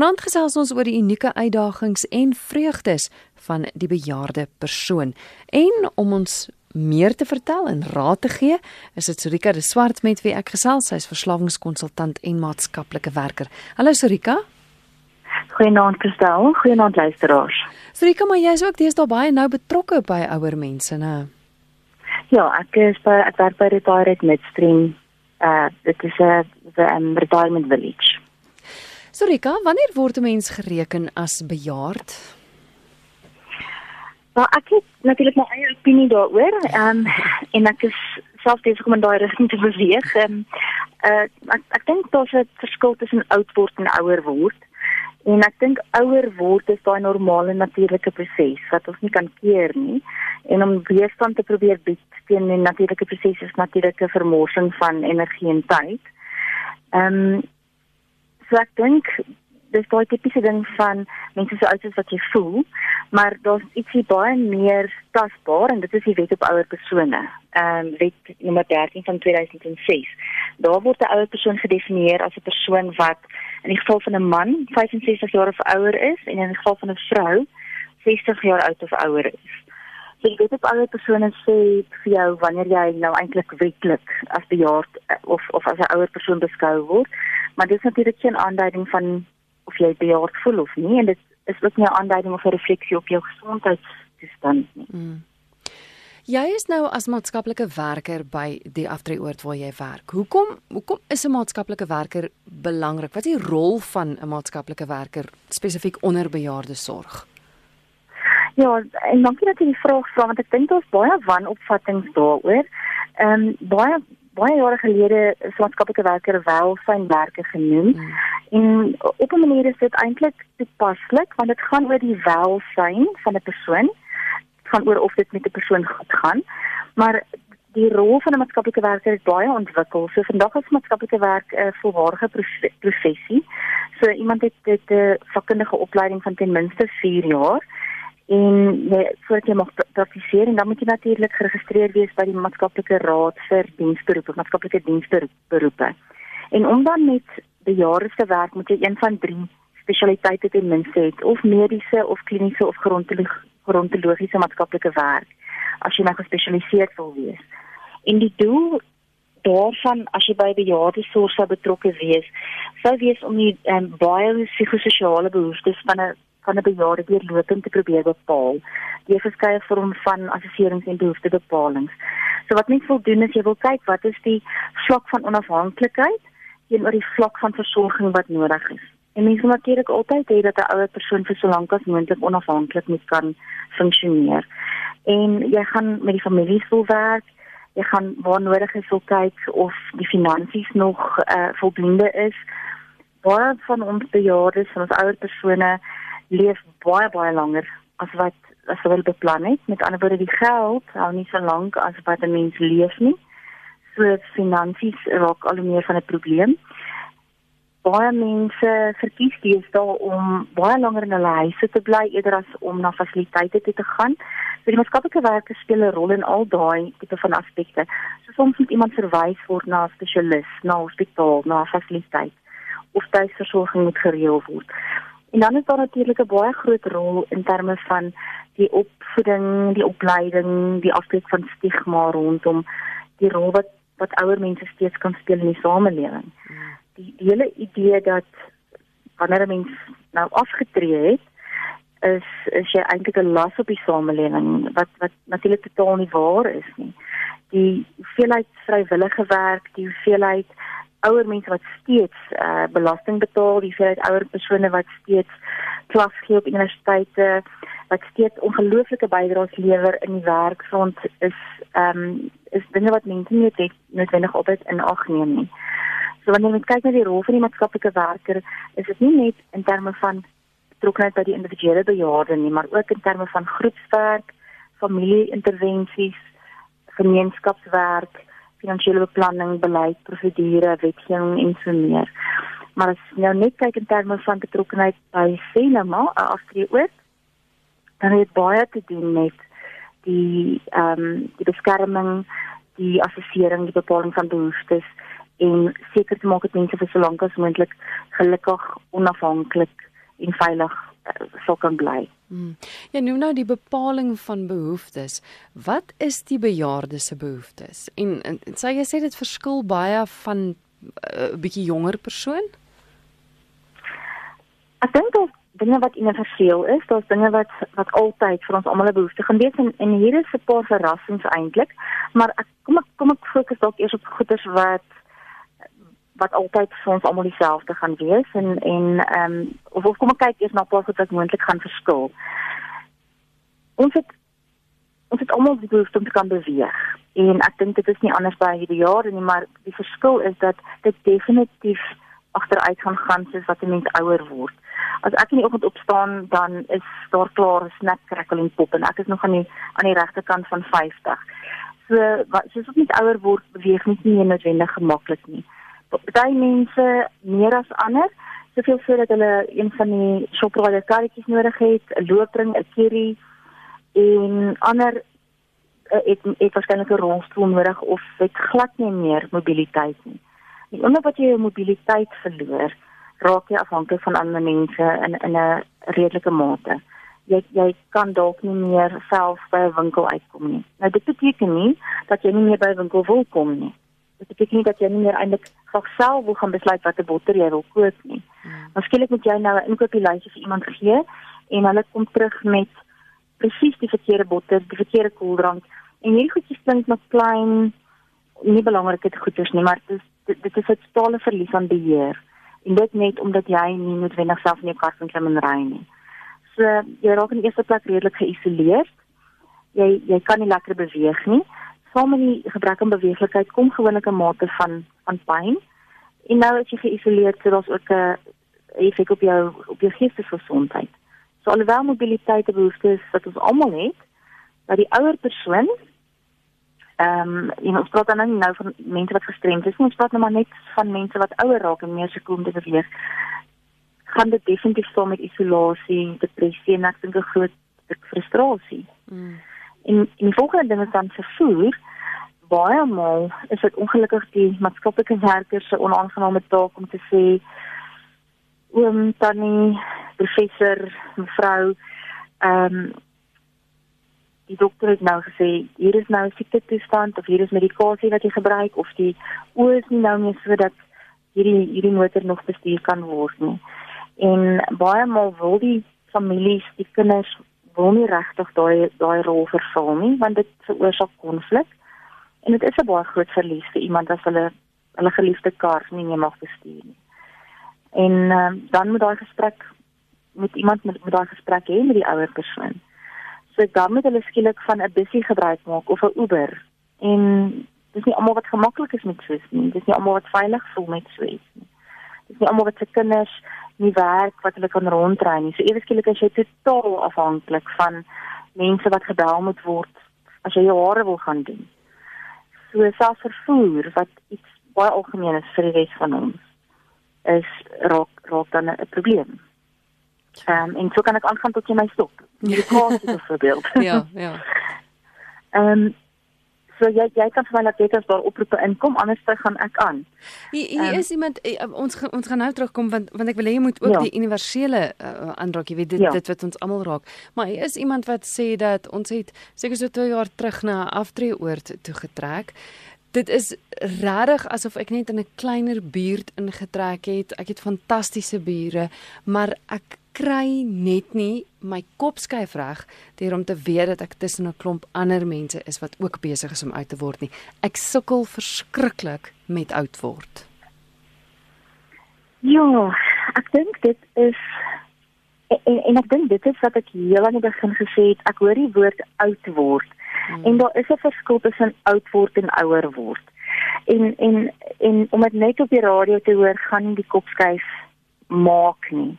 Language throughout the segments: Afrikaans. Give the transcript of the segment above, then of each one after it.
Vanaand gesels ons oor die unieke uitdagings en vreugdes van die bejaarde persoon. En om ons meer te vertel en raad te gee, is dit Sorika de Swart met wie ek gesels. Sy is verslawingskonsultant en maatskaplike werker. Hallo Sorika. Goeienaand Kristel, goeienaand luisteraars. Sorika, maar jy is ook deesdae baie nou betrokke by ouer mense, né? Ja, ek is by ek werk by Retirement Midstream. Uh dit is 'n retirement village. Sorika, wanneer word 'n mens gereken as bejaard? Maar ek het natuurlik my eie opinie daaroor. Ehm um, en ek is self besig om in daai rigting te beweeg. Ehm um, uh ek ek dink daar's 'n verskil tussen oud word en ouer word. En ek dink ouer word is daai normale natuurlike proses wat ons nie kan keer nie. En om weerstand te probeer bied teen 'n natuurlike proses is natuurlike vermorsing van energie en tyd. Ehm um, so ek dink dis daai tipiese ding van mense so oud as wat jy voel, maar daar's ietsie baie meer tasbaar en dit is die wet op ouer persone. Ehm um, wet nommer 13 van 2006. Daar word 'n ouer persoon gedefinieer as 'n persoon wat in die geval van 'n man 65 jaar of ouer is en in die geval van 'n vrou 60 jaar oud of ouer is. So jy weet op ouer persone sê vir jou wanneer jy nou eintlik wetlik as bejaard of of as 'n ouer persoon beskou word, maar dit is natuurlik geen aanduiding van of jy bejaard voel of nie en dit is ook nie 'n aanduiding of 'n refleksie op jou gesondheidstoestand nie. Mm. Jy is nou as maatskaplike werker by die aftreeoord waar jy werk. Hoekom hoekom is 'n maatskaplike werker belangrik? Wat is die rol van 'n maatskaplike werker spesifiek onder bejaarde sorg? Ja, en dankie dat jy die vraag vra want ek dink daar's baie wanopvattinge daaroor. Ehm um, baie baie jare gelede is maatskaplike werker wel fyn werker genoem. Mm. En op 'n manier is dit eintlik toepaslik want dit gaan oor die welsyn van 'n persoon. Dit gaan oor of dit met 'n persoon goed gaan. Maar die rol van 'n maatskaplike werker is baie ontwikkel. So vandag is maatskaplike werk 'n uh, volwaardige professie. So iemand het 'n vakkundige opleiding van ten minste 4 jaar en jy voordat jy mag praktiseer en dan moet jy natuurlik geregistreer wees by die maatskaplike raad vir diensberoepe, maatskaplike diensberoepe. En om dan met bejaardes te werk moet jy een van drie spesialiteite ten minste het of mediese of kliniese of gerontologiese maatskaplike werk as jy nou gespesialiseerd wil wees. En die doel daarvan as jy by bejaardesorg sou betrokke wees, sou wees om die um, baie psigososiale behoeftes van 'n van 'n bejaarde deurlopend te probeer bepaal. Die verskeie vorm van assesserings en behoeftebepalings. So wat mens wil doen is jy wil kyk wat is die vlak van onafhanklikheid teenoor die vlak van versorging wat nodig is. En mens moet natuurlik altyd hê dat 'n ouer persoon vir so lank as moontlik onafhanklik moet kan funksioneer. En jy gaan met die families wil werk. Jy gaan waar nodig is wil kyk of die finansies nog uh, voldoende is. Baie van ons bejaardes, van ons ouer persone leef baie baie langer as wat as hulle beplan het. Met ander woorde, die geld hou nie so lank as wat 'n mens leef nie so finansies raak al meer van 'n probleem. Baie mense verkies deesdae om baie langer in hulle huise te bly eerder as om na fasiliteite toe te gaan. So die maatskaplike werkers speel 'n rol in al daai tipe van aspekte. So soms moet iemand verwys word na 'n spesialis, na 'n hospitaal, na 'n fasiliteit of tuisversorging moet gereël word. En dan is daar natuurlik 'n baie groot rol in terme van die opvoeding, die opleiding, die afbreek van stigma rondom die rol wat wat ouer mense steeds kan speel in die samelewing. Die, die hele idee dat wanneer 'n mens nou afgetree het, is is jy eintlik 'n las op die samelewing wat wat natuurlik totaal nie waar is nie. Die hoeveelheid vrywillige werk, die hoeveelheid ouer mense wat steeds uh, belasting betaal, die hoeveelheid ouer persone wat steeds klas gee op universiteite, wat steeds ongelooflike bydraes lewer in die werkfront is ehm um, is dinge wat mense nie net noodwendig altyd in ag neem nie. So wanneer jy kyk na die rol van die maatskaplike werker, is dit nie net in terme van betrokkenheid by die individuele bejaarde nie, maar ook in terme van groepswerk, familie-intervensies, gemeenskapswerk, finansiële beplanning, beleid, prosedure, wetgewing en so meer. Maar as jy nou net kyk in terme van betrokkenheid by Senema, 'n aftreeoort, dan het baie te doen met die ehm um, die beskerming, die assessering, die bepaling van behoeftes en seker te maak dat mense vir so lank as moontlik gelukkig, onafhanklik en veilig uh, sal kan bly. Hmm. Ja, noem nou die bepaling van behoeftes. Wat is die bejaarde se behoeftes? En, en, en sê jy sê dit verskil baie van 'n uh, bietjie jonger persoon? Ek dink dat dinge wat universeel is, daar's dinge wat wat altyd vir ons almal 'n behoefte gaan wees en, en hier is 'n paar verrassings eintlik, maar ek kom ek kom ek fokus dalk eers op goeders wat wat altyd vir ons almal dieselfde gaan wees en en ehm um, of, of kom ek kyk eers na goed wat moontlik gaan verskil. Ons het ons het almal die behoefte om te kan beweeg en ek dink dit is nie anders by hierdie jare nie, maar die verskil is dat dit definitief agteruit gaan gaan soos wat 'n mens ouer word as ek in die oggend opstaan dan is daar klaar 'n snack crackle en pop en ek is nog aan die aan die regte kant van 50. So wat soos ek net ouer word, beweeg nie meer noodwendig gemaklik nie. Party mense meer as ander, soveel so dat hulle een van die shopride karretjies nodig het, 'n loopring, 'n kerry en ander eh, het het waarskynlik 'n rolstoel nodig of het glad nie meer mobiliteit nie. En omdat wat jy jou mobiliteit verloor, raak jy afhanklik van ander mense in in 'n redelike mate. Jy jy kan dalk nie meer self by 'n winkel uitkom nie. Nou dit beteken nie dat jy nie meer by 'n winkel wil kom nie. Dit beteken nie dat jy nie meer eintlik self wil gaan besluit watter botter jy wil koop nie. Hmm. Miskien moet jy nou 'n inkopieslys vir iemand gee en hulle kom terug met presies die verkeerde botter, die verkeerde koeldrank en hierdie goedjies klink nog klein nie belangrike goeders nie, maar dit is dit, dit is 'n totale verlies aan beheer en dit net omdat jy nie noodwendig self in jou kar kan klim en ry nie. So jy raak in eerste plek redelik geïsoleer. Jy jy kan nie lekker beweeg nie. Met die gebrek aan beweeglikheid kom gewoonlik 'n mate van van pyn. En nou as jy geïsoleer so daar's ook 'n effek op jou op jou geestesgesondheid. So alhoewel mobiliteit 'n behoefte is wat ons almal het, dat die ouer persoon Ehm um, en ons praat dan nou van mense wat gestremd is, ons praat nou maar net van mense wat ouer raak en meer sekonde beweeg. Gaan dit definitief saam met isolasie, depressie en ek dink 'n groot frustrasie. Mm. En en die volgende ding is dan vervoer. Baie maal is dit ongelukkig die maatskaplike werkers se onaangename taak om te sê oom tannie professor mevrou ehm um, die dokter het nou gesê hier is nou 'n siekte toestand of hier is medikasie wat jy gebruik of die oë is nie nou meer sodat hierdie hierdie motor nog bestuur kan word nie. En baie maal wil die families, die kinders wil nie regtig daai daai rol vervul nie want dit veroorsaak konflik. En dit is 'n baie groot verlies vir iemand as hulle hulle geliefde kar nie meer mag bestuur nie. En uh, dan moet daai gesprek met iemand met, met daai gesprek hê met die ouer persoon so dan moet hulle skielik van 'n bussie gebruik maak of 'n Uber. En dis nie almal wat gemaklik is met soos nie. Dis nie almal wat veilig voel met soos nie. Nie almal wat se kinders nie werk wat hulle kan rondry nie. So ewe skielik as jy totaal afhanklik van mense wat gebel moet word as jy jou hare wil gaan doen. So self vervoer wat iets baie algemeen is vir die res van ons is raak raak dan 'n probleem. Ehm um, en so kan ek aangaan tot jy my stop. Kaart byvoorbeeld. ja, ja. Ehm um, so jy jy kan vir my laat weet as daar oproepe inkom anders gaan ek aan. Hier, hier um, is iemand uh, ons ons gaan nou terugkom want want ek wil hê jy moet ook ja. die universele uh, aanraak, jy weet dit ja. dit wat ons almal raak. Maar hier is iemand wat sê dat ons het seker so 2 jaar terug na 'n aftreeoord toe getrek. Dit is regtig asof ek net in 'n kleiner buurt ingetrek het. Ek het fantastiese bure, maar ek kry net nie my kop skuif reg deur om te weet dat ek tussen 'n klomp ander mense is wat ook besig is om oud te word nie. Ek sukkel verskriklik met oud word. Ja, ek dink dit is en, en ek dink dit is wat ek heel aan die begin gesê het, ek hoor die woord oud word. Hmm. En daar is 'n verskil tussen oud word en ouer word. En en en om dit net op die radio te hoor, gaan nie die kop skuif maak nie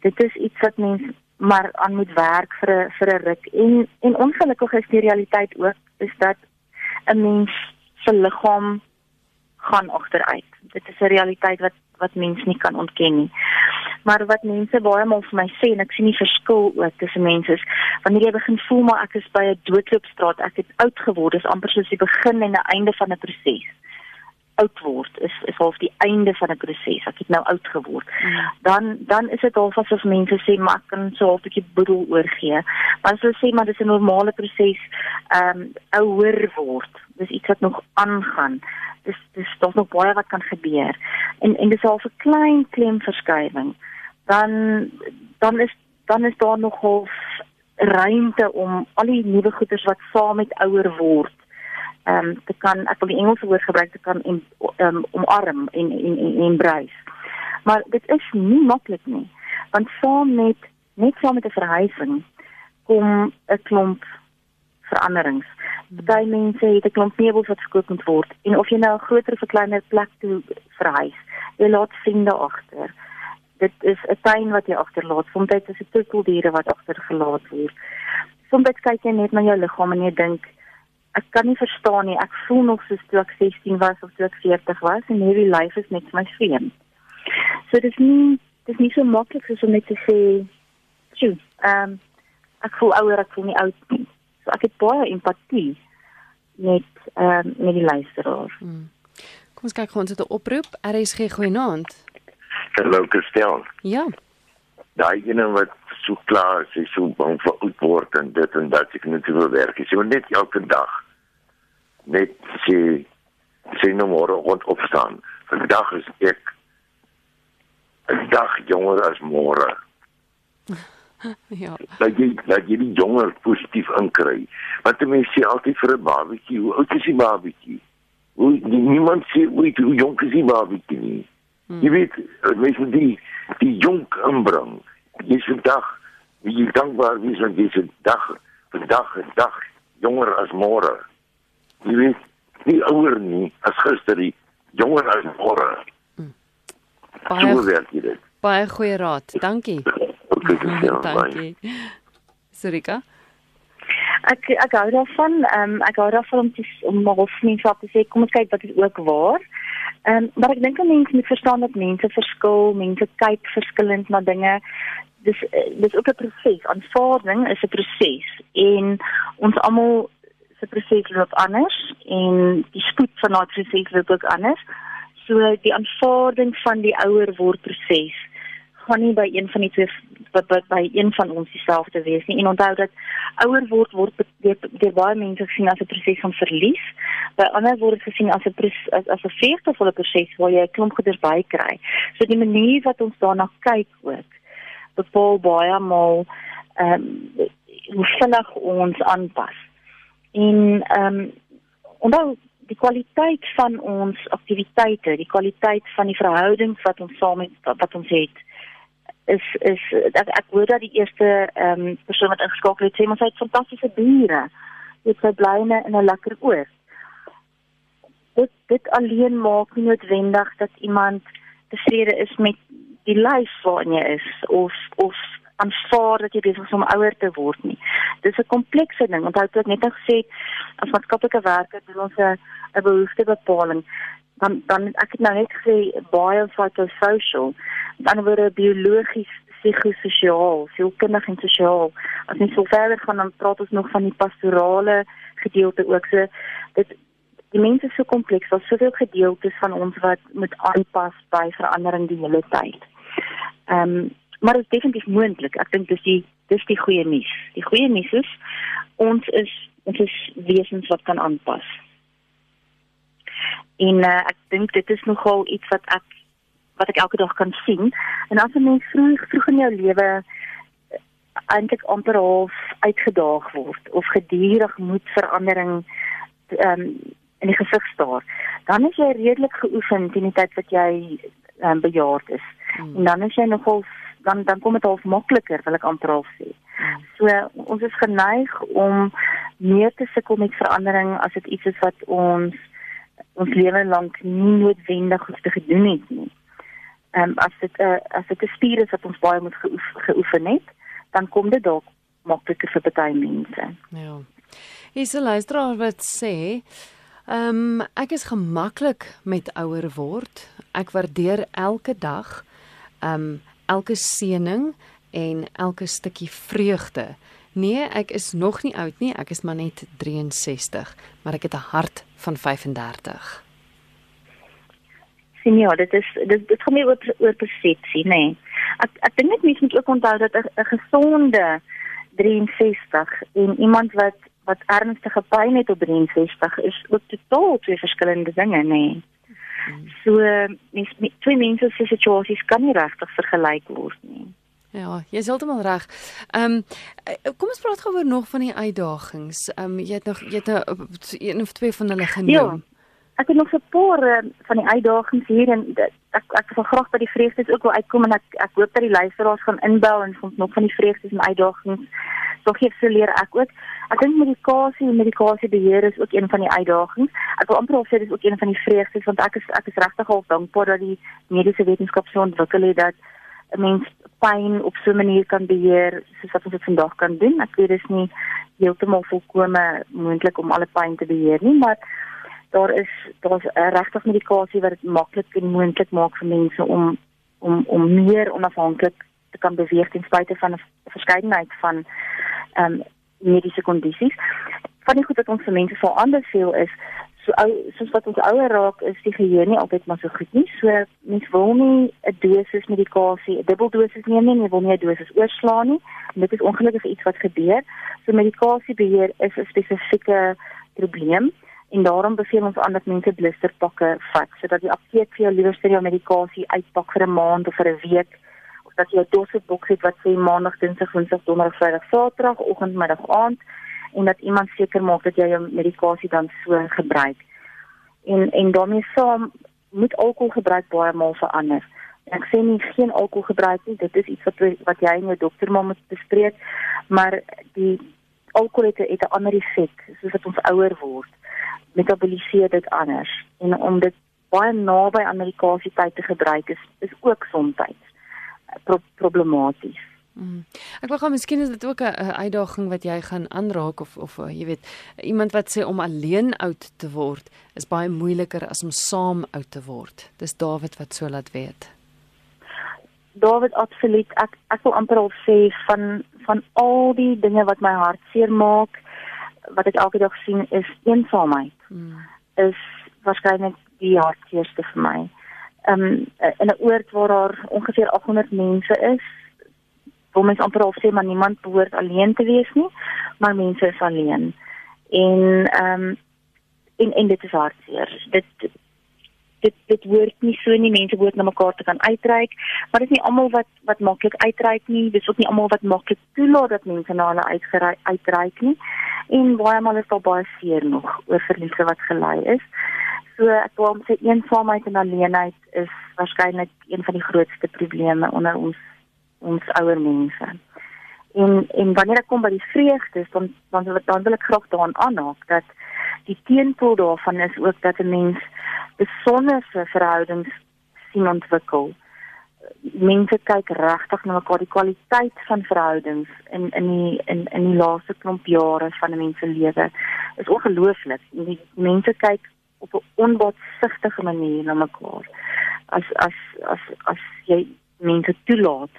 dit is iets wat mens maar aan moet werk vir 'n vir 'n ruk en en ongelukkig is die realiteit ook is dat 'n mens se liggaam gaan agteruit. Dit is 'n realiteit wat wat mens nie kan ontken nie. Maar wat mense baie maal vir my sê en ek sien nie verskil ook tussen mense is wanneer jy begin voel maar ek is by 'n doodloopstraat, ek het oud geword, dis amper soos die begin en 'n einde van 'n proses. Oud word is is half die einde van 'n proses. Ek het nou oud geword. Mm. Dan dan is dit half asof mense sê maar ek kan so 'n bietjie boedel oorgee. Maar as hulle sê maar dis 'n normale proses, ehm um, ouer word. Dis iets wat nog aangaan. Dis dis daar's nog baie wat kan gebeur. En en dis half 'n klein klemverskywing. Dan dan is dan is daar nog half ruimte om al die nuwe goeders wat saam met ouer word ehm um, te kan ek wil die Engelse woord gebruik te kan en um, omarm en en en embrace. Maar dit is nie maklik nie. Want saam met net saam met 'n verhuising kom 'n klomp veranderings. Party mense het 'n klomp meubels wat verkoop moet word en of jy nou 'n groter of 'n kleiner plek toe verhuis, jy laat vriende agter. Dit is 'n tuin wat jy agterlaat. Soms is dit troeteldiere wat agtergelaat word. Soms kyk jy net na jou liggaam en jy dink ek kan nie verstaan nie. Ek voel nog soos toe ek 16 was of toe ek 40 was en hierdie lyf is net vir my vreemd. So dit is nie dit is nie so maklik soos om net te sê, "Sjoe, ehm um, ek voel ouer, ek voel nie oud nie." So ek het baie empatie met ehm um, met die luisteraar. Hmm. Kom ons kyk gou ons het 'n oproep. RSG goeienaand. Hallo Christian. Ja. Daai ene wat so klaar is, is so bang vir oud word en dit en dat ek net wil werk. Ek sê net elke dag net sê sê nou môre rond opstaan. Vandag is ek 'n dag jonger as môre. ja. Dat jy dat jy die jonger positief inkry. Want mense sê altyd vir 'n babatjie, hoe oud is die babatjie? Hoe niemand sê hoe hoe jonk is die babatjie nie. Hmm. Jy weet, mense die die jonk inbring. Jy se dag, jy dankbaar wees want jy se dag, vandag 'n dag jonger as môre jy weet nie ouer nie as gister die jonger as môre. Hmm. baie so werk dit. baie goeie raad. Dankie. Okay, dankie. Sarika ek ek hou daarvan um, ek hou daarvan om te om maar of nie so te sê kom ons kyk wat is ook waar. Ehm um, maar ek dink mense moet verstaan dat mense verskil mense kyk verskillend na dinge. Dis dis ook 'n proses. Aanvaarding is 'n proses en ons almal se proses loop anders en die spoed van daai proses loop ook anders. So die aanvaarding van die ouer word proses gaan nie by een van die twee wat by, by een van ons dieselfde wees nie. En onthou dat ouer word word deur, deur baie mense gesien as 'n proses van verlies. By ander word dit gesien as 'n as as 'n vreugdevolle proses waar jy 'n klomp goeders bykry. So die manier wat ons daarna kyk ook bepaal baie maal ehm um, hoe vinnig ons aanpas. En ehm um, onthou die kwaliteit van ons aktiwiteite, die kwaliteit van die verhoudings wat ons saam het wat ons het is is ek, ek hoor dat die eerste ehm um, persoon wat ingeskakel het sê ons het fantastiese bure. Dit sy blyne in 'n lekker oor. Dit dit alleen maak nie noodwendig dat iemand tevrede is met die lyf waarin jy is of of aanvaar dat jy besig is om ouer te word nie. Dis 'n komplekse ding. Onthou ek net gesê as maatskaplike werker doen ons 'n behoeftebepaling. Dan dan ek het nou net gesê biopsychosocial, dan word dit biologies psigososiaal, sielkundig en sosiaal. As jy so verder gaan dan praat ons nog van die pastorale gedeelte ook. So dit die mens is so kompleks, daar's soveel gedeeltes van ons wat moet aanpas by verandering die hele tyd. Ehm um, maar dit is definitief moontlik. Ek dink dis die dis die goeie nuus. Die goeie nuus is ons is ons is wesens wat kan aanpas. En uh, ek dink dit is nogal iets wat ek wat ek elke dag kan sien. En as 'n mens vroeg vroeg in jou lewe eh, eintlik amper half uitgedaag word of gedurig moet verandering ehm um, in die gesig staar, dan is jy redelik geoefen teen die tyd wat jy um, bejaard is. Hmm. En dan is jy nogal dan dan kom dit half makliker wil ek amper al sê. So ons is geneig om meer te sukkel met verandering as dit iets is wat ons ons lewe lank nie noodwendig hoef te gedoen het nie. Ehm um, as dit 'n uh, as dit 'n spier is wat ons baie moet geoef, geoefen het, dan kom dit dalk makliker vir baie mense. Ja. Is 'n luisteraar wat sê Ehm um, ek is gemaklik met ouer word. Ek waardeer elke dag ehm um, elke seëning en elke stukkie vreugde. Nee, ek is nog nie oud nie, ek is maar net 63, maar ek het 'n hart van 35. sien ja, dit is dit dit gaan nie oor oor persepsie nê. Nee. Ek ek dink net mense moet ook onthou dat 'n gesonde 63 en iemand wat wat ernstige pyn het op 63 is ook totaal twee verskillende dinge nê. Nee. So mens twee mense se situasies kan nie regtig vergelyk word nie. Ja, jy is heeltemal reg. Ehm um, kom ons praat gou oor nog van die uitdagings. Ehm um, jy het nog jy het nou een of twee van hulle genoem. Ja. Ek het nog 'n paar uh, van die uitdagings hier en ek ek wil graag by die vreugdes ook wil uitkom en ek ek hoop dat die luisteraars gaan inbel en ons nog van die vreugdes en uitdagings so gee se leer ek ook. Ek dink medikasie en medikasiebeheer is ook een van die uitdagings. Ek wil amper sê dis ook een van die vreugdes want ek is ek is regtig al dankbaar dat die mediese wetenskap so ontwikkel het dat 'n mens pyn op so 'n manier kan beheer soos wat ons dit vandag kan doen. Ek weet dis nie heeltemal volkome moontlik om alle pyn te beheer nie, maar daar is daar's regtig medikasie wat dit maklik en moontlik maak vir mense om om om meer onafhanklik te kan beweeg ten spyte van 'n verskeidenheid van ehm um, mediese kondisies. Van die goed wat ons vir mense sal anders veel is so ou soos wat ons ouer raak is die geheue nie altyd maar so goed nie. So mens wil nie 'n dosis medikasie, 'n dubbel dosis neem nie, jy wil nie 'n dosis oorslaan nie. En dit is ongelukkig iets wat gebeur. So medikasiebeheer is 'n spesifieke probleem en daarom beveel ons aan dat mense blisterpakke vat sodat die apteek vir jou liewer stereo medikasie uitpak vir 'n maand of vir 'n week of dat jy 'n doseboks het wat sê maandag, dinsdag, woensdag, donderdag, vrydag, saterdag, oggend, middag, aand en dat iemand seker maak dat jy jou medikasie dan so gebruik. En en daarmee saam moet alkoholgebruik baie maal verander. Ek sê nie geen alkohol gebruik nie, dit is iets wat wat jy en jou dokter maar moet bespreek, maar die alkohol het 'n ander effek soos wat ons ouer word metaboliseer dit anders en om dit baie naby aan medikasie tyd te gebruik is is ook soms pro problematies. Mm. Ek wil gou miskien is dit ook 'n uitdaging wat jy gaan aanraak of of uh, jy weet iemand wat sê om alleen oud te word is baie moeiliker as om saam oud te word. Dis David wat so laat weet. David absoluut ek ek wil amper al sê van van al die dinge wat my hart seer maak wat ek elke dag sien is eensaamheid. Hmm. Is waarskynlik die hartseerste vir my. Ehm um, in 'n oord waar daar ongeveer 800 mense is, wil mens amper al sê maar niemand behoort alleen te wees nie, maar mense is alleen. En ehm um, en en dit is hartseer. Dit dit dit word nie so nie mense word na mekaar te kan uitreik maar dit is nie almal wat wat maklik uitreik nie dis ook nie almal wat maklik toelaat dat mense na hulle uitgereik uitreik nie en baie maal is daar baie seer nog oor verliese wat gelei is. So ek wil sê eensaamheid en alleenheid is waarskynlik een van die grootste probleme onder ons ons ouer mense. En en wanneer ek kom by die vreugdes dan dan wil ek dan wil ek graag daaraan aanhaak dat die teenpool daarvan is ook dat 'n mens besondere verhoudings sien ontwikkel mense kyk regtig na mekaar die kwaliteit van verhoudings in in die in in die laaste klomp jare van 'n mens se lewe is ongelooflik. Mense kyk op 'n onbotsigtige manier na mekaar. As as as as jy mense toelaat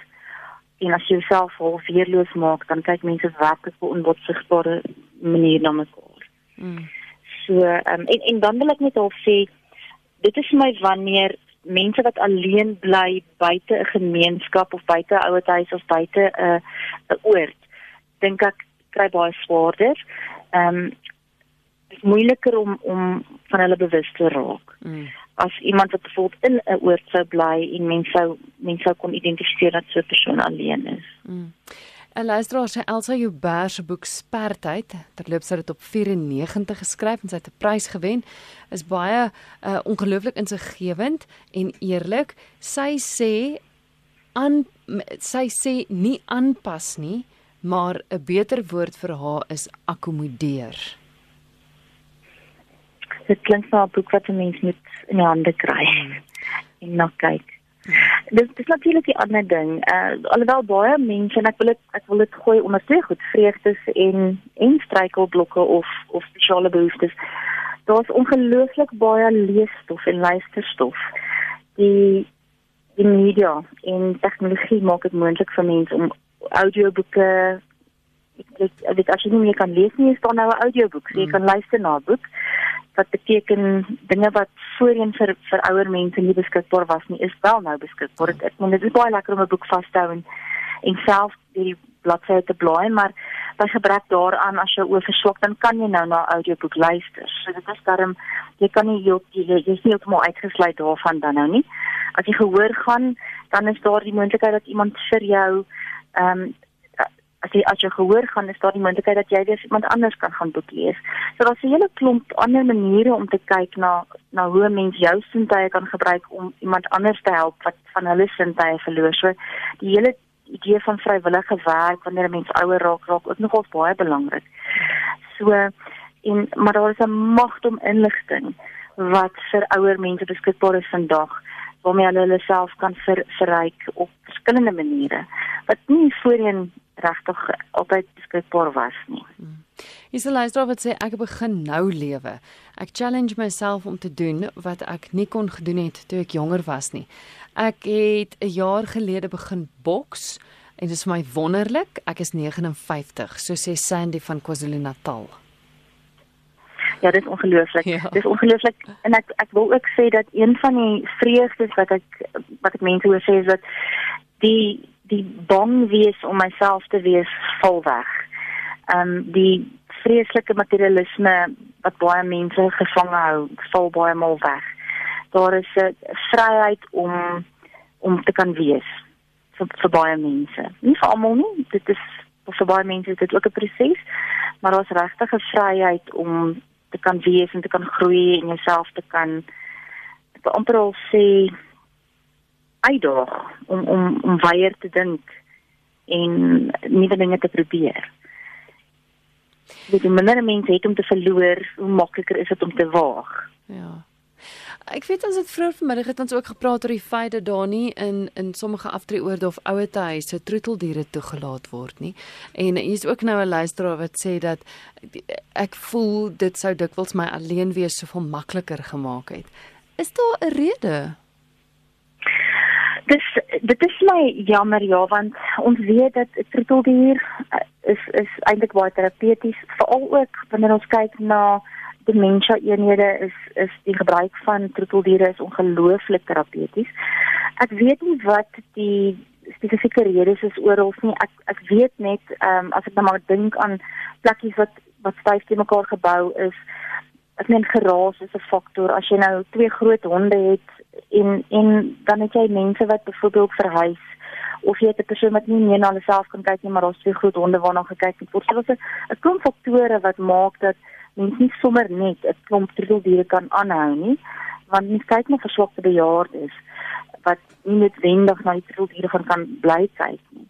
en as jy jouself half weerloos maak, dan kyk mense werklik op 'n onbotsigbare manier na mekaar. Mm. So um, en en dan wil ek net al sê dit is vir my wanneer mense wat alleen bly buite 'n gemeenskap of buite 'n ouer huis of buite 'n 'n oord dink ek kry baie swaarder. Ehm um, dit is moeiliker om om van hulle bewus te raak. Mm. As iemand wat bijvoorbeeld in 'n oord sou bly en mense sou mense sou kon identifiseer dat so 'n persoon alleen is. Mm. 'n Luisteraar sê Elsa Joubert se boek Spertyd, terloops het dit op 94 geskryf en sy het 'n prys gewen, is baie uh, ongelooflik insiggewend en eerlik. Sy sê aan sy sê nie aanpas nie, maar 'n beter woord vir haar is akkommodeer. Dit klink na 'n boek wat 'n mens moet in die hande kry hmm. en na kyk. Dis dis natuurlik 'n ander ding. Uh alhoewel baie mense en ek wil dit ek wil dit gooi onder twee goed, vreugdes en en struikelblokke of of spesiale behoeftes. Daar's ongelooflik baie leesstof en luisterstof. Die die media en tegnologie maak dit moontlik vir mense om audioboeke ek weet as jy nie meer kan lees nie, is daar nou 'n audioboek, so jy hmm. kan luister na 'n boek wat beteken dinge wat voorheen vir vir ouer mense nie beskikbaar was nie, is wel nou beskikbaar. Ek meen dit is baie lekker om 'n boek vas te hou en en self die bladsye te blaai, maar by gebrek daaraan as jy oor verswak dan kan jy nou na audioboek luister. So dit is daarom jy kan nie jy jy is nie heeltemal uitgesluit daarvan dan nou nie. As jy gehoor gaan, dan is daar die moontlikheid dat iemand vir jou ehm um, as jy as jy gehoor gaan is daar die moontlikheid dat jy weer iemand anders kan gaan boek lees. So daar's 'n hele klomp ander maniere om te kyk na na hoe 'n mens jou sintuie kan gebruik om iemand anders te help wat van hulle sintuie verloor. So die hele idee van vrywillige werk wanneer 'n mens ouer raak raak ook nogal baie belangrik. So en maar daar is 'n magdom inligting wat vir ouer mense beskikbaar is vandag waarmee hulle hulle self kan ver, verryk op verskillende maniere wat nie voorheen regtig altyd beskikbaar was nie. Hmm. Iselaisdra wat sê ek begin nou lewe. Ek challenge myself om te doen wat ek nie kon gedoen het toe ek jonger was nie. Ek het 'n jaar gelede begin boks en dit is vir my wonderlik. Ek is 59, so sê Sandy van KwaZulu-Natal. Ja, dit is ongelooflik. Ja. Dit is ongelooflik en ek ek wil ook sê dat een van die vreugdes wat ek wat ek mense hoor sê is dat die die bang wees om myself te wees val weg. Ehm um, die vreeslike materialisme wat baie mense gevang hou, val baie mal weg. Daar is 'n vryheid om om te kan wees vir, vir baie mense. Nie vir almal nie, dit is vir baie mense dit ook 'n proses, maar daar's regtig 'n vryheid om te kan wees en te kan groei en jouself te kan wil amper al sê uitdaag om om om weier te dink en nuwe dinge te probeer. Dit is minder mense het om te verloor, hoe makliker is dit om te waag. Ja. Ek weet ons het vroeër vanmiddag het ons ook gepraat oor die feit dat daar nie in in sommige aftreeoorde of ouer huise troeteldiere toegelaat word nie. En hier is ook nou 'n luisteraar wat sê dat ek voel dit sou dikwels my alleen wees soveel makliker gemaak het. Is daar 'n rede? Dis dit is my jammer ja want ons weet dat troeteldier eh, is is eintlik baie terapeuties veral ook wanneer ons kyk na dementia eenhede is is die gebruik van troeteldiere is ongelooflik terapeuties. Ek weet nie wat die spesifieke redes is oral nie. Ek ek weet net ehm um, as ek nou maar dink aan plekkies wat wat styf te mekaar gebou is. Ek meen geraas is 'n faktor. As jy nou twee groot honde het en en dan het jy mense wat byvoorbeeld verhuis of jy het 'n persoon wat nie meer na hulle self kan kyk nie, maar daar's twee groot honde waarna gekyk word. So dit is 'n klomp faktore wat maak dat mens nie sommer net 'n klomp troeteldiere kan aanhou nie, want mens kyk na verswakte bejaardes wat nie noodwendig na die troeteldiere gaan kan bly kyk nie.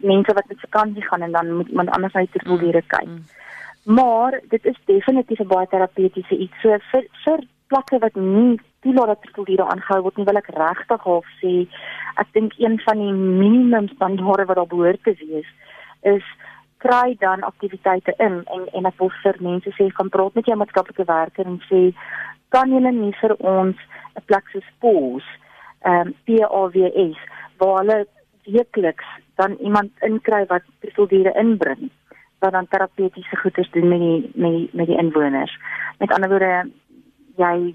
Mense wat met vakansie gaan en dan moet iemand anders na die troeteldiere kyk. Mm, mm. Maar dit is definitief 'n baie terapeutiese iets. So vir vir plekke wat nie toelaat dat troeteldiere aangehou word nie, wil ek regtig half sê ek dink een van die minimum standaarde wat daar behoort te wees is kry dan aktiwiteite in en en ek wil vir mense sê gaan praat met jou maatskaplike werker en sê kan julle nie vir ons 'n plek so pos ehm um, PAWS waar hulle weekliks dan iemand inkry wat prosedure inbring wat dan terapeutiese goeders doen met die met die met die inwoners. Met ander woorde jy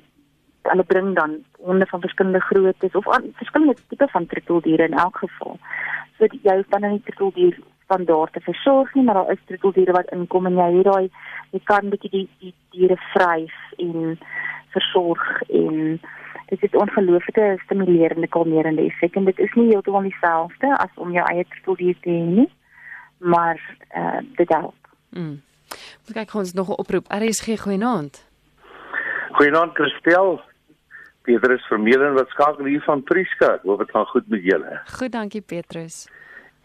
hulle bring dan honde van verskillende groottes of aan verskillende tipe van troeteldiere in elk geval. So jy hoef dan nie troeteldier standaarde versorg nie, maar daar is troeteldiere wat inkom en jy hier daai jy kan bietjie die die diere vryf en versorg en dit is ongelooflike stimulerende kalmerende effek en dit is nie heeltemal dieselfde as om jou eie troeteldier te hê nie, maar eh uh, dit help. Mm. Kyk ons nog 'n oproep. RSG goeienaand. Goeienaand Christel. Petrus Vermeulen wat skakel hier van Prieska. Hoop dit gaan goed met julle. Goed, dankie Petrus.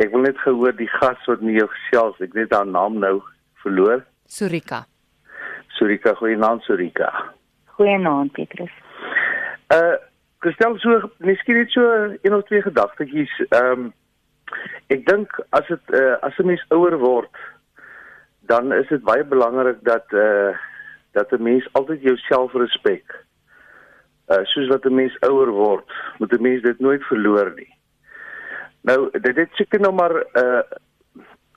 Ek wil net gehoor die gas wat nie jou gesels, ek weet haar naam nou verloor. Surika. Surika, goeienaand Surika. Goeienaand Petrus. Uh, gestel so, miskien net so een of twee gedagtetjies. Ehm um, ek dink as dit uh, as 'n mens ouer word, dan is dit baie belangrik dat uh dat 'n mens altyd jouself respek. Uh soos wat 'n mens ouer word, moet 'n mens dit nooit verloor nie. Nou dit het seker nou maar uh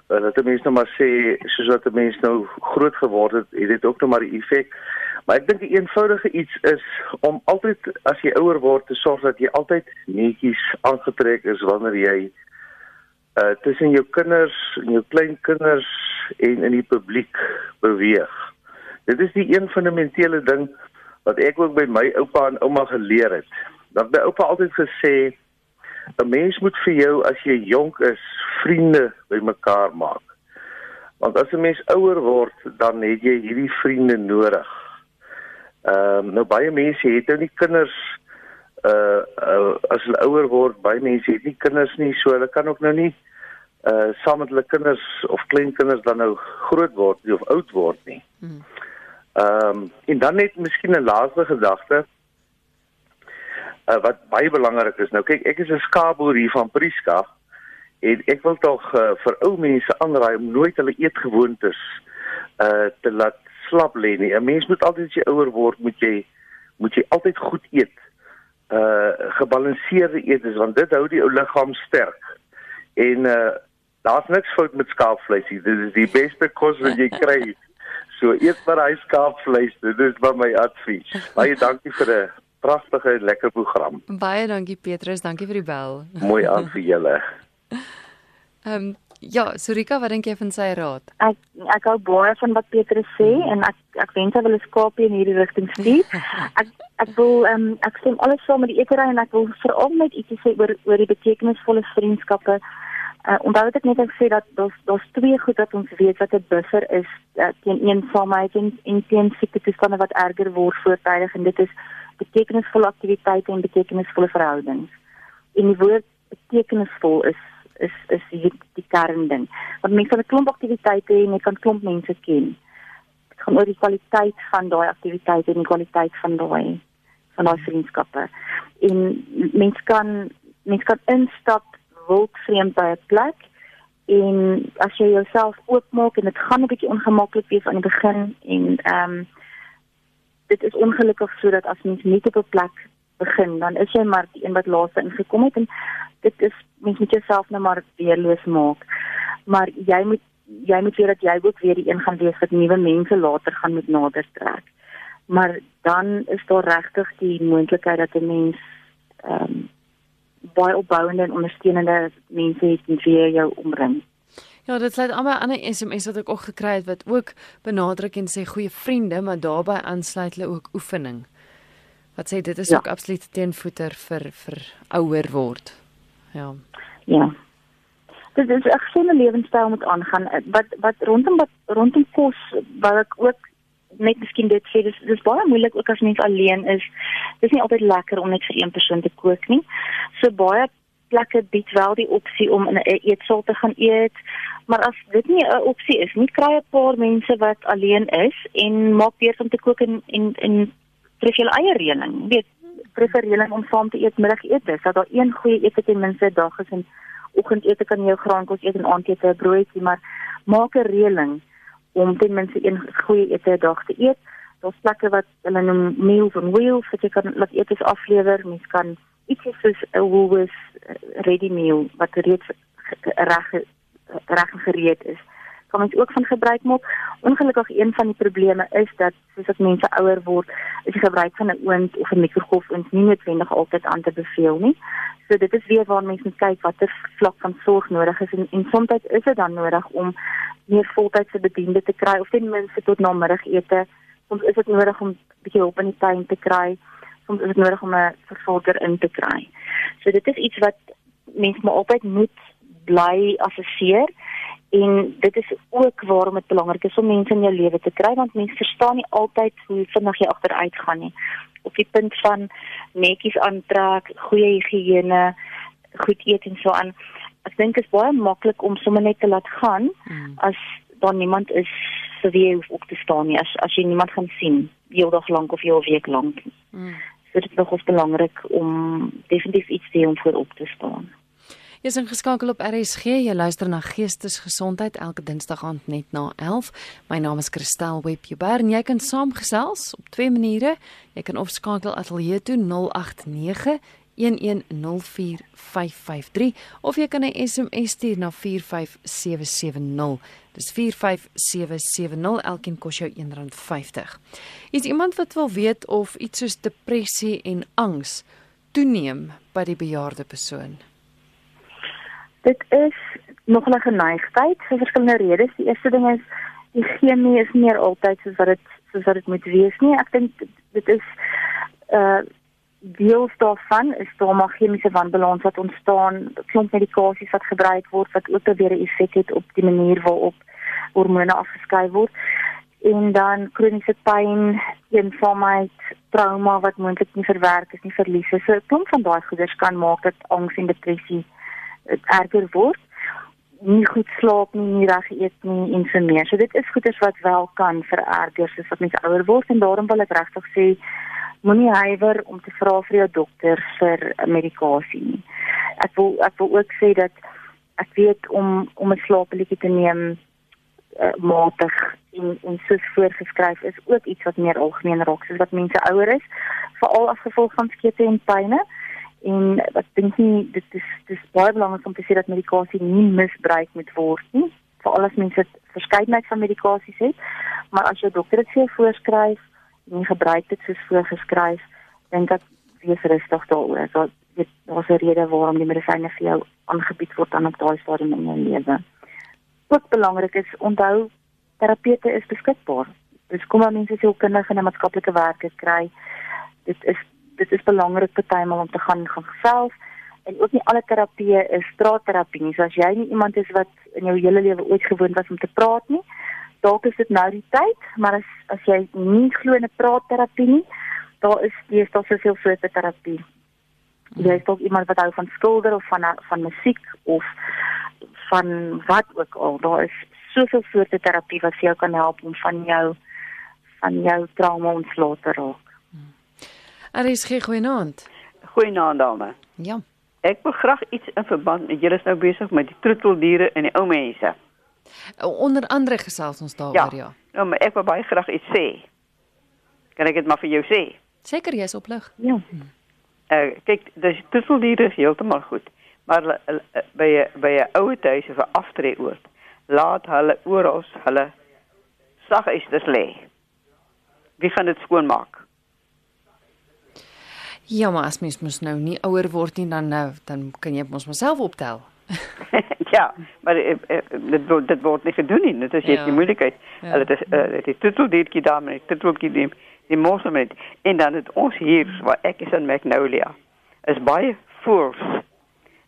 dat die mense nou maar sê soos wat die mense nou groot geword het, het dit ook nou maar 'n effek. Maar ek dink 'n eenvoudige iets is om altyd as jy ouer word te sorg dat jy altyd netjies aangetrek is wanneer jy uh tussen jou kinders en jou kleinkinders en in die publiek beweeg. Dit is die een fundamentele ding wat ek ook by my oupa en ouma geleer het. Dat my oupa altyd gesê 'n mens moet vir jou as jy jonk is vriende bymekaar maak. Want as 'n mens ouer word, dan het jy hierdie vriende nodig. Ehm um, nou baie mense het nou nie kinders uh, uh as hulle ouer word, baie mense het nie kinders nie, so hulle kan ook nou nie uh saam met hulle kinders of kleinkinders dan nou groot word nie of oud word nie. Hmm. Ehm um, en dan net miskien 'n laaste gedagte uh, wat baie belangrik is. Nou kyk, ek is 'n skaapboer hier van Prieska en ek wil tog uh, vir ou mense aanraai om nooit hulle eetgewoontes uh te laat slap lê nie. 'n Mens moet altyd as jy ouer word, moet jy moet jy altyd goed eet. Uh gebalanseerde eet is want dit hou die ou liggaam sterk. En uh daar's niks fout met skaapvleis nie. Dit is die beste kos wat jy kry. So eet maar hy skaapvleis. Dit is wat my advies. Baie dankie vir 'n pragtige lekker program. Baie dankie Petrus, dankie vir die bel. Mooi aan vir julle. Ehm um, ja, Surika, wat dink jy van sy raad? Ek ek hou baie van wat Petrus sê mm. en ek ek wens hy wil 'n skaapie in hierdie rigting stuur. ek ek wil ehm um, ek stem alles saam met die ekery en ek wil veral net ietsie sê oor oor die betekenisvolle vriendskappe. Uh, onthou net ek sê dat daar's daar's twee goed wat ons weet wat 'n buffer is uh, teen eensaamheid en en teen siekte toestande wat erger word voortydig en dit is betekenisvolle aktiwiteite en betekenisvolle verhoudings. En die woord betekenisvol is is is die, die kern ding. Want mense kan 'n klomp aktiwiteite hê en jy kan klomp mense ken. Dit gaan oor die kwaliteit van daai aktiwiteite en die kwaliteit van daai van daai vriendskappe. En mense kan mense kan instap wild vreemd by 'n plek en as jy jouself oopmaak en dit gaan 'n bietjie ongemaklik wees aan die begin en ehm um, dit is ongelukkig sodat as mens nie op 'n plek begin dan is jy maar die een wat laaste ingekom het en dit is mens moet jouself nou maar weerloos maak. Maar jy moet jy moet weet dat jy ook weer die een gaan wees wat nuwe mense later gaan met nader trek. Maar dan is daar regtig die moontlikheid dat 'n mens ehm um, baie opbouende en ondersteunende mense het wat jou omring. Ja, dit sluit aan by ander SMS wat ek ook gekry het wat ook benadruk en sê goeie vriende, maar daarbey aansluit hulle ook oefening. Wat sê dit is ja. ook absoluut teenvoeter vir vir ouer word. Ja. Ja. Dit is 'n gesonde lewenstyl moet aangaan. Wat wat rondom wat rondom kos wat ek ook net miskien dit sê dis dis baie moeilik ook as mens alleen is. Dis nie altyd lekker om net vir een persoon te kook nie. So baie plekke bied wel die opsie om in 'n eetsaal te gaan eet. Maar as dit nie 'n opsie is nie, kry 'n paar mense wat alleen is en maak weer om te kook en en en tref julle eie reëling. Weet, prefer reëling om saam te eet middagete, dat daar een goeie ete ten minste dag is en oggendete kan jy jou graankos eet en aandete 'n broodjie, maar maak 'n reëling om ten minste een goeie ete 'n dag te eet. Daar's plekke wat hulle noem meals on wheels, wat jy kan laat eet is aflewer, mens kan ietsie soos 'n Woolworths ready meal wat reeds reg reg gereed is kan ons ook van gebruik maak. Ongelukkig een van die probleme is dat soos as mense ouer word, is die gebruik van 'n oond of 'n mikrogolfoond nie noodwendig altyd aan te beveel nie. So dit is weer waar mense kyk watter vlak van sorg nodig is en, en soms is dit dan nodig om meer voltydse bediende te kry of ten minste tot namiddagete. Soms is dit nodig om 'n bietjie hulp in die tuin te kry. Soms is dit nodig om 'n versorger in te kry. So dit is iets wat mense maar altyd moet bly assesseer en dit is ook waarom dit belangrik is om mense in jou lewe te kry want mense verstaan nie altyd hoe vinnig jy agteruit gaan nie op die punt van netjies aantrek, goeie higiëne, goed eet en so aan. Ek dink dit is baie maklik om sommer net te laat gaan mm. as daar niemand is vir wie jy op te staan nie as as jy niemand gaan sien heeldag lank of heel week lank. Mm. So dit is nogals belangrik om definitief iets te doen voor op te staan. Jy is ingeskakel op RSG. Jy luister na Geestesgesondheid elke Dinsdag aand net na 11. My naam is Christel Webber en jy kan saamgesels op twee maniere. Jy kan of skakel ateljee toe 089 1104553 of jy kan 'n SMS stuur na 45770. Dis 45770 elkeen kos jou R1.50. Is iemand wat wil weet of iets soos depressie en angs toeneem by die bejaarde persoon? Dit is nog 'n geneigtheid vir verskillende redes. Die eerste ding is die chemie is nie altyd soos wat dit soos wat dit moet wees nie. Ek dink dit is uh deel daarvan is daar maar chemiese wanbalans wat ontstaan, klomp medikasies wat gebruik word wat ook weer 'n effek het op die manier waarop hormone afgeskei word. En dan kroniese pyn, eensaamheid, trauma wat moontlik nie verwerk is nie, verliese. So 'n klomp van daai goeders kan maak dat angs en depressie eh, erger word nie goed slaap nie, nie reg eet nie en so meer. So dit is goeders wat wel kan vererger soos wat mens ouer word en daarom wil ek regtig sê moenie huiwer om te vra vir jou dokter vir medikasie nie. Ek wil ek wil ook sê dat ek weet om om 'n slaaplietjie te neem uh, matig en en soos voorgeskryf is ook iets wat meer algemeen raak soos wat mense ouer is veral as gevolg van skete en pynne en ek dink nie dit is dis baie belangrik om te sê dat medikasie nie misbruik moet word nie veral as mense verskeidenheid van medikasies het maar as jou dokter dit vir jou voorskryf nie gebruik dit soos voorgeskryf, dink ek wees rustig daaroor. Dat dit was 'n rede waarom die medisyne vir jou aangebied word aan op daai stadium in jou lewe. Wat belangrik is, onthou terapeute is beskikbaar. Dis kom maar mense se kundige en maatskaplike werkers kry. Dit is dit is belangrik partymal om te gaan gaan self en ook nie alle terapie is straatterapie nie. So as jy nie iemand is wat in jou hele lewe ooit gewoond was om te praat nie, dalk is dit nou die tyd, maar as as jy nie glo in 'n praatterapie nie, daar is dis daar soveel soorte terapie. Jy is dalk iemand wat hou van skilder of van van musiek of van wat ook al. Daar is soveel soorte terapie wat vir jou kan help om van jou van jou trauma ontslae te raak. Er is geen goeienaand. Goeienaand dame. Ja. Ek wil graag iets in verband met julle is nou besig met die troeteldiere en die ou mense. Onder andere gesels ons daaroor, ja. Ja. Nou, maar ek wil baie graag iets sê. Kan ek dit maar vir jou sê? Seker jy's op lig. Ja. Uh kyk, dis tusseldiere is heeltemal goed. Maar uh, by by 'n ouer huis of 'n aftreeoord, laat hulle oral hulle sagysters lê. Wie gaan dit skoonmaak? Ja, maar as mens mos nou nie ouer word nie dan nou dan kan jy mos myself optel. ja, maar uh, uh, dit word dit word nie gedoen nie. Dit is net Ja. die moeilikheid. Ja. Dit is uh, die tusseldiertjie daar met die tusseldiertjie die, die mos met en dan het ons hier waar ek is in Magnolia is baie voels.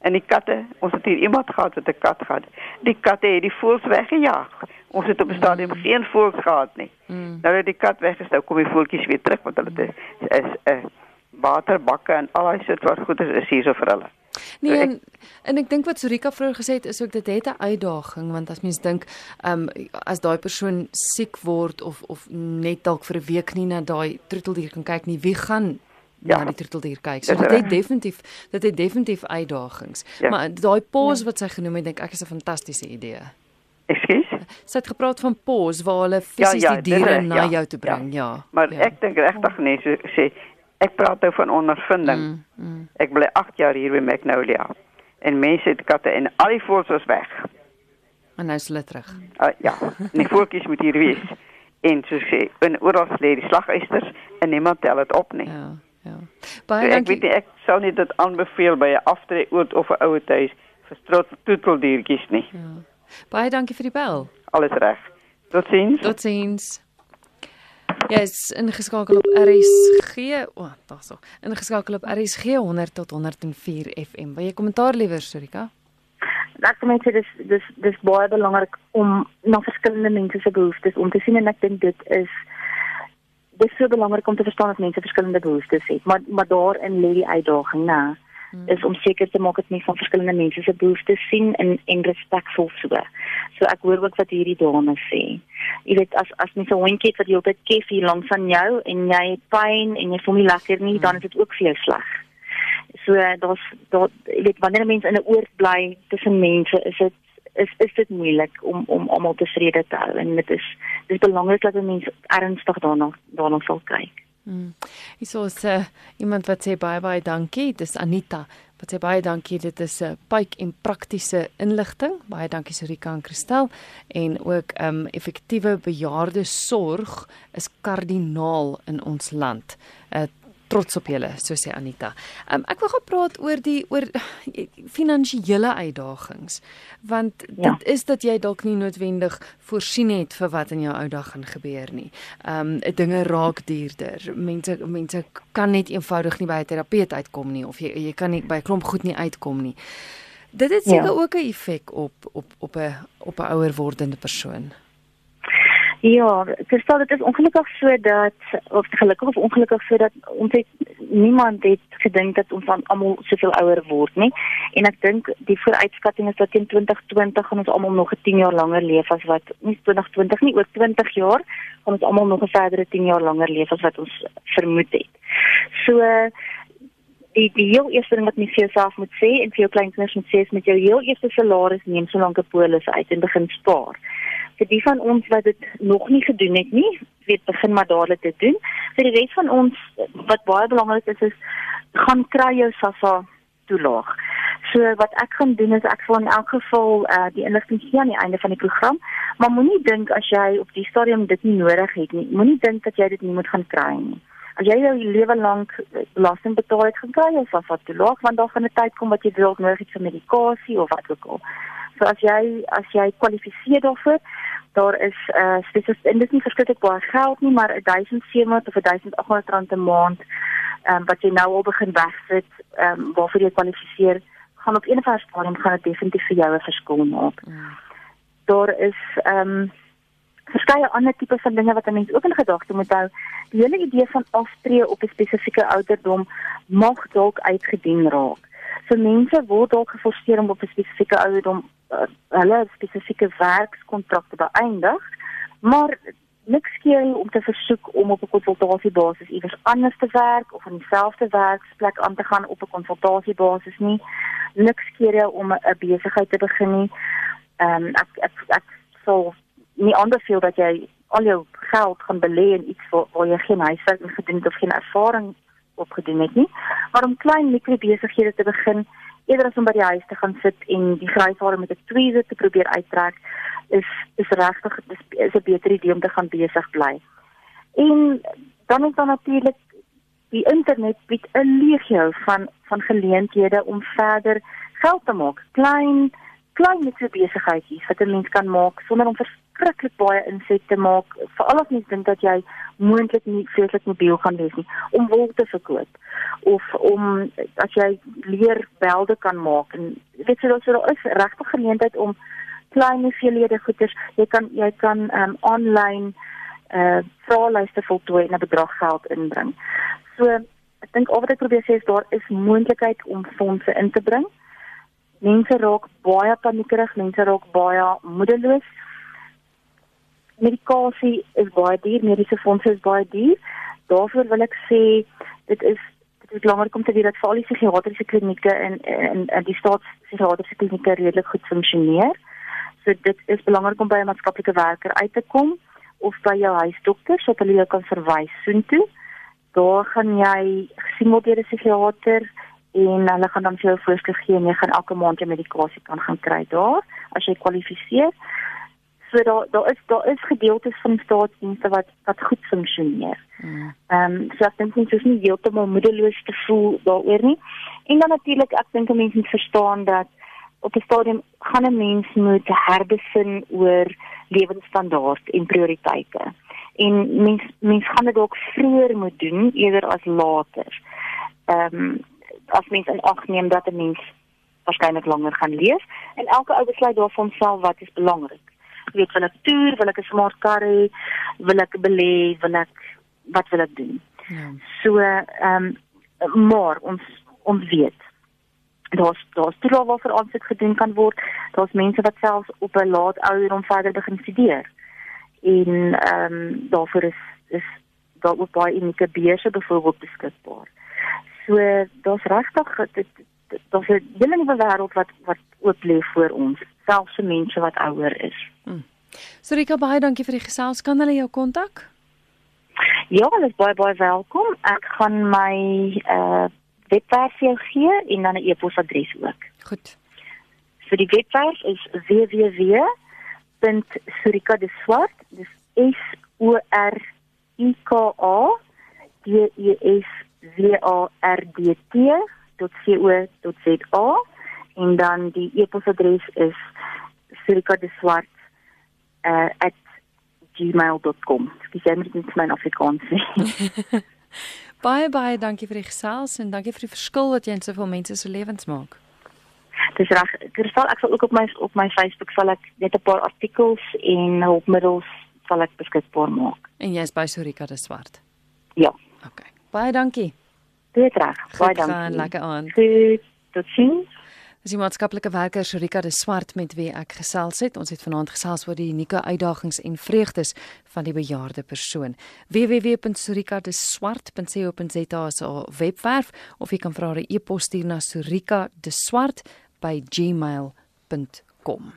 En die katte, ons het hier iemand gehad wat 'n kat gehad. Die katte het die voels weggejaag. Ons het op 'n stadium geen voels gehad nie. Mm. Nou dat die kat weg is, nou kom die voeltjies weer terug want hulle is is 'n uh, waterbakke en al daai soort wat goeders is hier so vir hulle. Nee, en, en ek dink wat Sorika vroeër gesê het is ook dit het 'n uitdaging want as mens dink, ehm um, as daai persoon siek word of of net dalk vir 'n week nie na daai troeteldier kan kyk nie, wie gaan Ja. na die troeteldier kyk? So dit het definitief dit het definitief uitdagings. Ja. Maar daai pause wat sy genoem het, dink ek is 'n fantastiese idee. Ekskuus. Sy het gepraat van pause waar hulle fisies ja, die dis diere reg, na ja, jou toe bring, ja. Maar ja. ek dink regtig nee, so sê ek praat nou van ondervinding. Mm, mm. Ek bly 8 jaar hier by Magnolia. En mense het katte en al die was weg. En nou is terug. Uh, ja, en die voeltjies moet hier wees. En so sê, en oral lê die slagysters en niemand tel dit op nie. Ja, ja. So Baie ek dankie. weet nie ek sou nie dit aanbeveel by 'n aftreeoord of 'n ouer huis vir troeteldiertjies nie. Ja. Baie dankie vir die bel. Alles reg. Totsiens. Totsiens. Jy is ingeskakel op RSG. O, oh, daarso. Ingeskakel op RSG 100 tot 104 FM. Wil jy kommentaar liewer, Sorika? Ek dink dit is dis dis baie belangrik om na verskillende mense se behoeftes om te sien en ek dink dit is dis so belangrik om te verstaan dat mense verskillende behoeftes het, maar maar daarin lê die uitdaging, né? Is om seker te maak dat mense van verskillende mense se behoeftes sien en en respekvol so. So ek hoor ook wat hierdie dame sê. Jy weet as as mens 'n hondjie het wat jy altyd kef hier langs aan jou en jy het pyn en jy voel nie lekker nie, dan is dit ook vir jou sleg. So daar's daar jy weet wanneer mense in 'n oord bly tussen mense, is dit is is dit moeilik om om almal tevrede te hou en dit is dis belangrik dat mense ernstig daarna daarna sal kyk. Mm. Hier is uh, iemand wat sê baie baie dankie. Dis Anita wat sê baie dankie. Dit is 'n uh, pyk en praktiese inligting. Baie dankie Sorika en Christel en ook um effektiewe bejaarde sorg is kardinaal in ons land. Uh, trots op julle, so sê Anita. Um, ek wil gou praat oor die oor finansiële uitdagings want ja. dit is dat jy dalk nie noodwendig voorsien het vir wat in jou ou dag gaan gebeur nie. Ehm um, dinge raak duurder. Mense mense kan net eenvoudig nie by 'n terapeut uitkom nie of jy jy kan nie by 'n klomp goed nie uitkom nie. Dit het seker ja. ook 'n effek op op op 'n op 'n ouer wordende persoon. Ja, verstaan dit is ongelukkig so dat of gelukkig of ongelukkig so dat ons het niemand het gedink dat ons almal soveel ouer word nie. En ek dink die vooruitskatting is dat teen 2020 gaan ons almal nog 'n 10 jaar langer leef as wat nie 2020 nie, oor 20 jaar gaan ons almal nog 'n verdere 10 jaar langer leef as wat ons vermoed het. So die die heel eerste ding wat mens vir jouself moet sê en vir jou kleinkinders moet sê is met jou heel eerste salaris neem so lank 'n polis uit en begin spaar vir die van ons wat dit nog nie gedoen het nie, weet begin maar dadelik te doen. Vir die res van ons wat baie belangrik is is gaan kry jou SASSA toelaag. So wat ek gaan doen is ek sal in elk geval uh, die inligting gee aan die einde van die program, maar moenie dink as jy op die stadium dit nie nodig het nie. Moenie dink dat jy dit nie moet gaan kry nie. As jy jou lewe lank belasting betaal het, gaan kry jy SASSA toelaag want daar gaan 'n tyd kom wat jy dalk nodig het vir medikasie of wat ook al. So as jy as jy kwalifiseer daarvoor, daar is uh spesifiek en dit is nie verskriklik baie geld nie, maar 1700 of 1800 rand 'n maand ehm um, wat jy nou al begin wegsit ehm um, waarvoor jy kwalifiseer, gaan op een of ander stadium gaan dit definitief vir jou 'n verskil maak. Mm. Daar is ehm um, verskeie ander tipe van dinge wat 'n mens ook in gedagte moet hou. Die hele idee van aftree op 'n spesifieke ouderdom mag dalk uitgedien raak. So mense word dalk geforseer om op 'n spesifieke ouderdom uh, hulle spesifieke werkskontrakte beëindig, maar niks keer om te versoek om op 'n konsultasiebasis iewers anders te werk of in dieselfde werksplek aan te gaan op 'n konsultasiebasis nie. Niks keer om 'n besigheid te begin nie. Ehm um, ek ek ek sou nie aanbeveel dat jy al jou geld gaan belê in iets waar, waar jy geen huiswerk gedoen het of geen ervaring opgedoen het nie. Maar om klein mikrobesighede te begin, eerder as om by die huis te gaan sit en die gryshare met 'n tweezer te probeer uittrek, is is regtig dis is 'n beter idee om te gaan besig bly. En dan is daar natuurlik die internet bied 'n legio van van geleenthede om verder geld te maak. Klein klein mikrobesigheidjies wat 'n mens kan maak sonder om verskriklik baie inset te maak. Veral as mens dink dat jy moontlik nie vreeslik mobiel gaan wees nie om wol te verkoop of om as jy leer belde kan maak en weet jy so daar is regtig geleentheid om klein hoeveelhede goederes jy kan jy kan um aanlyn uh vraelyste voltooi en 'n bedrag geld inbring. So ek dink al wat ek probeer sê is daar is moontlikheid om fondse in te bring. Mense raak baie paniekerig, mense raak baie moedeloos medikasie is baie duur, mediese fondse is baie duur. Daarvoor wil ek sê dit is dit is belangrik om te weet dat veral die psigiatriese klinieke en en en die staatspsigiatriese klinieke redelik goed funksioneer. So dit is belangrik om by 'n maatskaplike werker uit te kom of by jou huisdokter sodat hulle jou kan verwys soontoe. Daar gaan jy gesien word deur 'n psigiater en hulle gaan dan vir jou voorskrif gee en jy gaan elke maand jou medikasie kan gaan kry daar as jy kwalifiseer. So daar daar is daar is gedeeltes van staatsdienste wat wat goed funksioneer. Hmm. Ehm um, so ek dink nie soos nie heeltemal moedeloos te voel daaroor nie. En dan natuurlik ek dink mense moet verstaan dat op 'n stadium gaan 'n mens moet herbesin oor lewensstandaard en prioriteite. En mens mens gaan dit dalk vroeër moet doen eerder as later. Ehm um, as mens in ag neem dat 'n mens waarskynlik langer gaan leef en elke ou besluit daarvan self wat is belangrik weet wil ek toer, wil ek 'n smart kar hê, wil ek belê, wil ek wat wil ek doen. Ja. So ehm um, maar ons ons weet daar's daar's toe al vir aansoek gedoen kan word. Daar's mense wat selfs op 'n laat ouderdom verder begin studeer. En ehm um, daarvoor is is daar ook baie unieke beurse byvoorbeeld beskikbaar. So daar's regtig daar's 'n hele nuwe wêreld wat wat oop lê vir ons, selfs vir mense wat ouer is. Hmm. Sorika baie dankie vir die gesels. Kan hulle jou kontak? Ja, hulle is baie baie welkom. Ek gaan my uh webwerf vir jou gee en dan 'n e-posadres ook. Goed. So die webwerf is www.surikadeswart. Dis S O R I K A D E S W A R D T.co.za en dan die e-posadres is surikadeswart@gmail.com. Dis net net my Afrikaans. baie baie dankie vir die gesels en dankie vir die verskil wat jy in soveel mense se lewens maak. Dis reg. Kristal, ek sal ook op my op my Facebook sal ek net 'n paar artikels en hulpmiddels sal ek beskikbaar maak. En jy's by Surika de Swart. Ja. OK. Baie dankie. Dit reg. Baie Goed gaan, dankie. lekker aan. Goed. Totsiens. Dis die maatskaplike werker Surika de Swart met wie ek gesels het. Ons het vanaand gesels oor die unieke uitdagings en vreugdes van die bejaarde persoon. www.surikadeswart.co.za is haar webwerf of jy kan haar 'n e-pos stuur na surikadeswart by gmail.com.